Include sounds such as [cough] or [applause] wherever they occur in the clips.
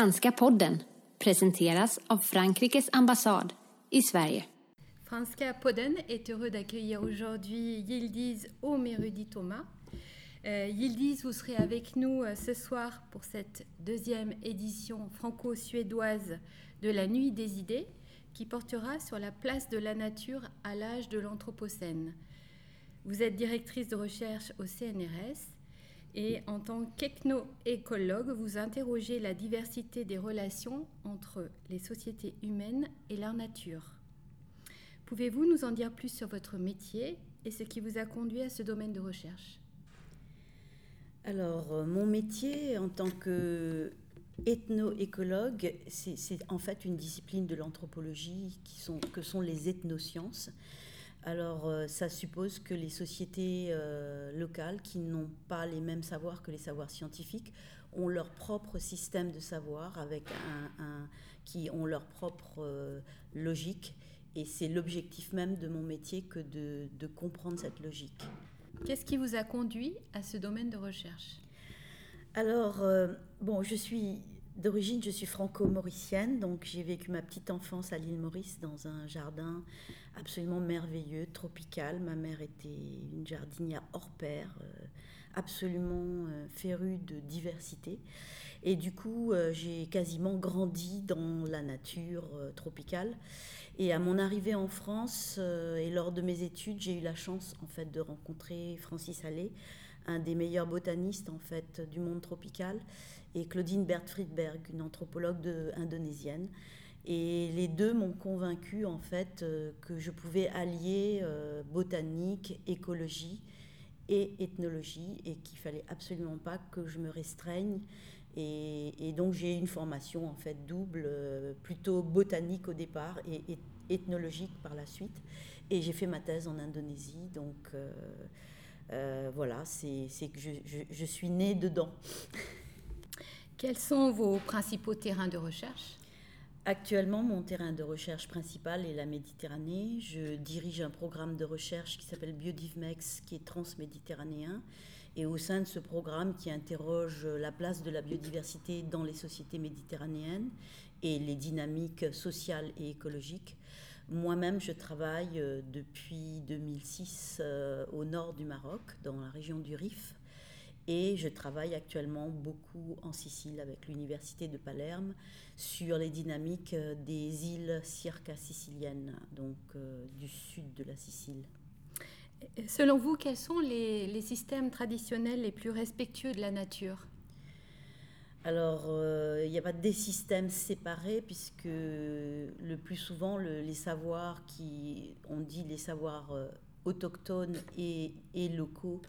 Franska podden presenteras av Frankrikes ambassad i Sverige. Franska podden est heureux d'accueillir aujourd'hui Yildiz Omerudi Thomas. Euh, Yildiz, vous serez avec nous euh, ce soir pour cette deuxième édition franco-suédoise de la Nuit des idées qui portera sur la place de la nature à l'âge de l'Anthropocène. Vous êtes directrice de recherche au CNRS et en tant qu'ethno-écologue, vous interrogez la diversité des relations entre les sociétés humaines et leur nature. Pouvez-vous nous en dire plus sur votre métier et ce qui vous a conduit à ce domaine de recherche? Alors, euh, mon métier en tant que ethno-écologue, c'est en fait une discipline de l'anthropologie que sont les ethnosciences. Alors, euh, ça suppose que les sociétés euh, locales, qui n'ont pas les mêmes savoirs que les savoirs scientifiques, ont leur propre système de savoir, avec un, qui ont leur propre euh, logique. Et c'est l'objectif même de mon métier que de, de comprendre cette logique. Qu'est-ce qui vous a conduit à ce domaine de recherche? Alors, bon, je suis D'origine, je suis franco-mauricienne, donc j'ai vécu ma petite enfance à l'île Maurice dans un jardin absolument merveilleux, tropical. Ma mère était une jardinière hors pair, euh, absolument euh, férue de diversité. Et du coup, euh, j'ai quasiment grandi dans la nature tropicale. Et à mon arrivée en France et lors de mes études, j'ai eu la chance en fait de rencontrer Francis Allais, un des meilleurs botanistes en fait du monde tropical et Claudine Bert-Friedberg, une anthropologue indonésienne. Et les deux m'ont convaincu en fait euh, que je pouvais allier euh, botanique, écologie et ethnologie et qu'il fallait absolument pas que je me restreigne. Et, donc j'ai une formation en fait double, euh, plutôt botanique au départ et, ethnologique par la suite. Et j'ai fait ma thèse en Indonésie, donc voilà, c'est que je suis née dedans. [laughs] Quels sont vos principaux terrains de recherche? Actuellement, mon terrain de recherche principal est la Méditerranée. Je dirige un programme de recherche qui s'appelle Biodivmex, qui est transméditerranéen. Et au sein de ce programme qui interroge la place de la biodiversité dans les sociétés méditerranéennes et les dynamiques sociales et écologiques, moi-même, je travaille euh, depuis 2006 euh, au nord du Maroc, dans la région du Rif, et je travaille actuellement beaucoup en Sicile avec l'Université de Palerme sur les dynamiques euh, des îles circa siciliennes, donc euh, du sud de la Sicile. Selon vous, quels sont les, les systèmes traditionnels les plus respectueux de la nature? Alors, euh, il n'y a pas des systèmes séparés, puisque le plus souvent, les savoirs qui, on dit les savoirs autochtones et, et locaux,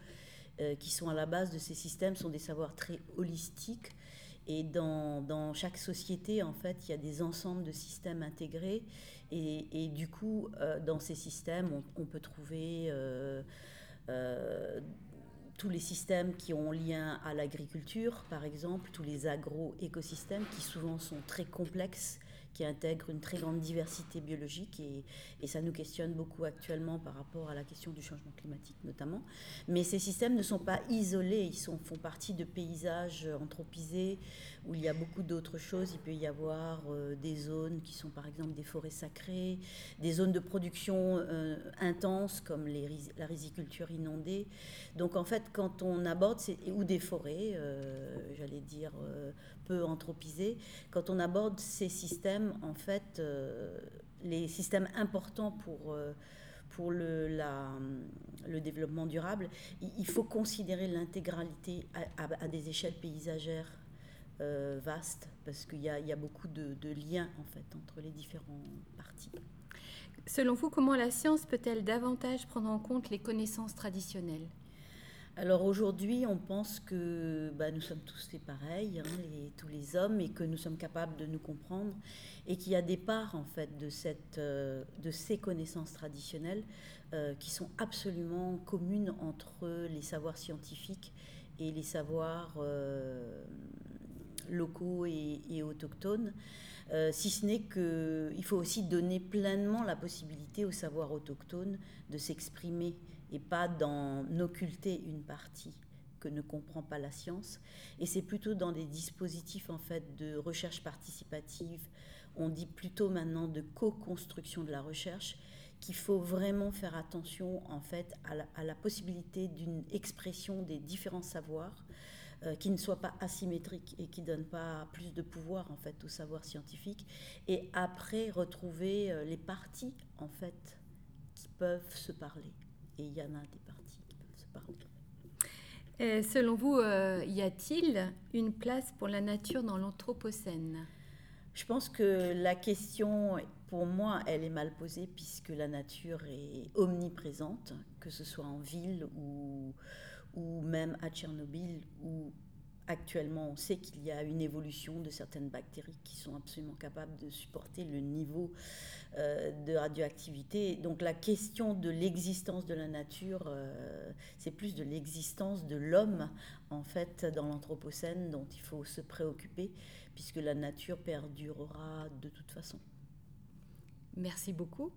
euh, qui sont à la base de ces systèmes sont des savoirs très holistiques. Et dans, dans, chaque société, en fait, il y a des ensembles de systèmes intégrés. Et, et du coup, euh, dans ces systèmes, on, peut trouver euh, tous les systèmes qui ont lien à l'agriculture, par exemple, tous les agro-écosystèmes qui souvent sont très complexes qui intègre une très grande diversité biologique et, et, ça nous questionne beaucoup actuellement par rapport à la question du changement climatique notamment. Mais ces systèmes ne sont pas isolés, ils sont, font partie de paysages anthropisés où il y a beaucoup d'autres choses. Il peut y avoir euh, des zones qui sont par exemple des forêts sacrées, des zones de production euh, intenses comme les, la riziculture inondée. Donc en fait, quand on aborde, ou des forêts, euh, j'allais dire peu anthropisées, quand on aborde ces systèmes, en fait, les systèmes importants pour pour le, la, le, développement durable, il faut considérer l'intégralité à, des échelles paysagères euh, vaste parce qu'il y, y, a beaucoup de, liens en fait entre les différents parties. Selon vous, comment la science peut-elle davantage prendre en compte les connaissances traditionnelles? Alors aujourd'hui, on pense que bah, nous sommes tous les pareils, hein, tous les hommes, et que nous sommes capables de nous comprendre, et qu'il y a des parts en fait de, euh, ces connaissances traditionnelles euh, qui sont absolument communes entre les savoirs scientifiques et les savoirs locaux et, autochtones, euh, si ce n'est qu'il faut aussi donner pleinement la possibilité aux savoirs autochtones de s'exprimer et pas d'en occulter une partie, que ne comprend pas la science. Et c'est plutôt dans des dispositifs en fait de recherche participative, on dit plutôt maintenant de co-construction de la recherche, qu'il faut vraiment faire attention en fait à la, possibilité d'une expression des différents savoirs euh, qui ne soit pas asymétrique et qui ne donne pas plus de pouvoir en fait au savoir scientifique et après retrouver euh, les parties en fait qui peuvent se parler et il y en a des parties qui peuvent se parler. Et selon vous, euh, y a-t-il une place pour la nature dans l'Anthropocène? Je pense que la question pour moi, elle est mal posée puisque la nature est omniprésente, que ce soit en ville ou, ou même à Tchernobyl, où actuellement on sait qu'il y a une évolution de certaines bactéries qui sont absolument capables de supporter le niveau euh, de radioactivité. Donc la question de l'existence de la nature, euh, c'est plus de l'existence de l'homme en fait dans l'Anthropocène dont il faut se préoccuper puisque la nature perdurera de toute façon. Merci beaucoup.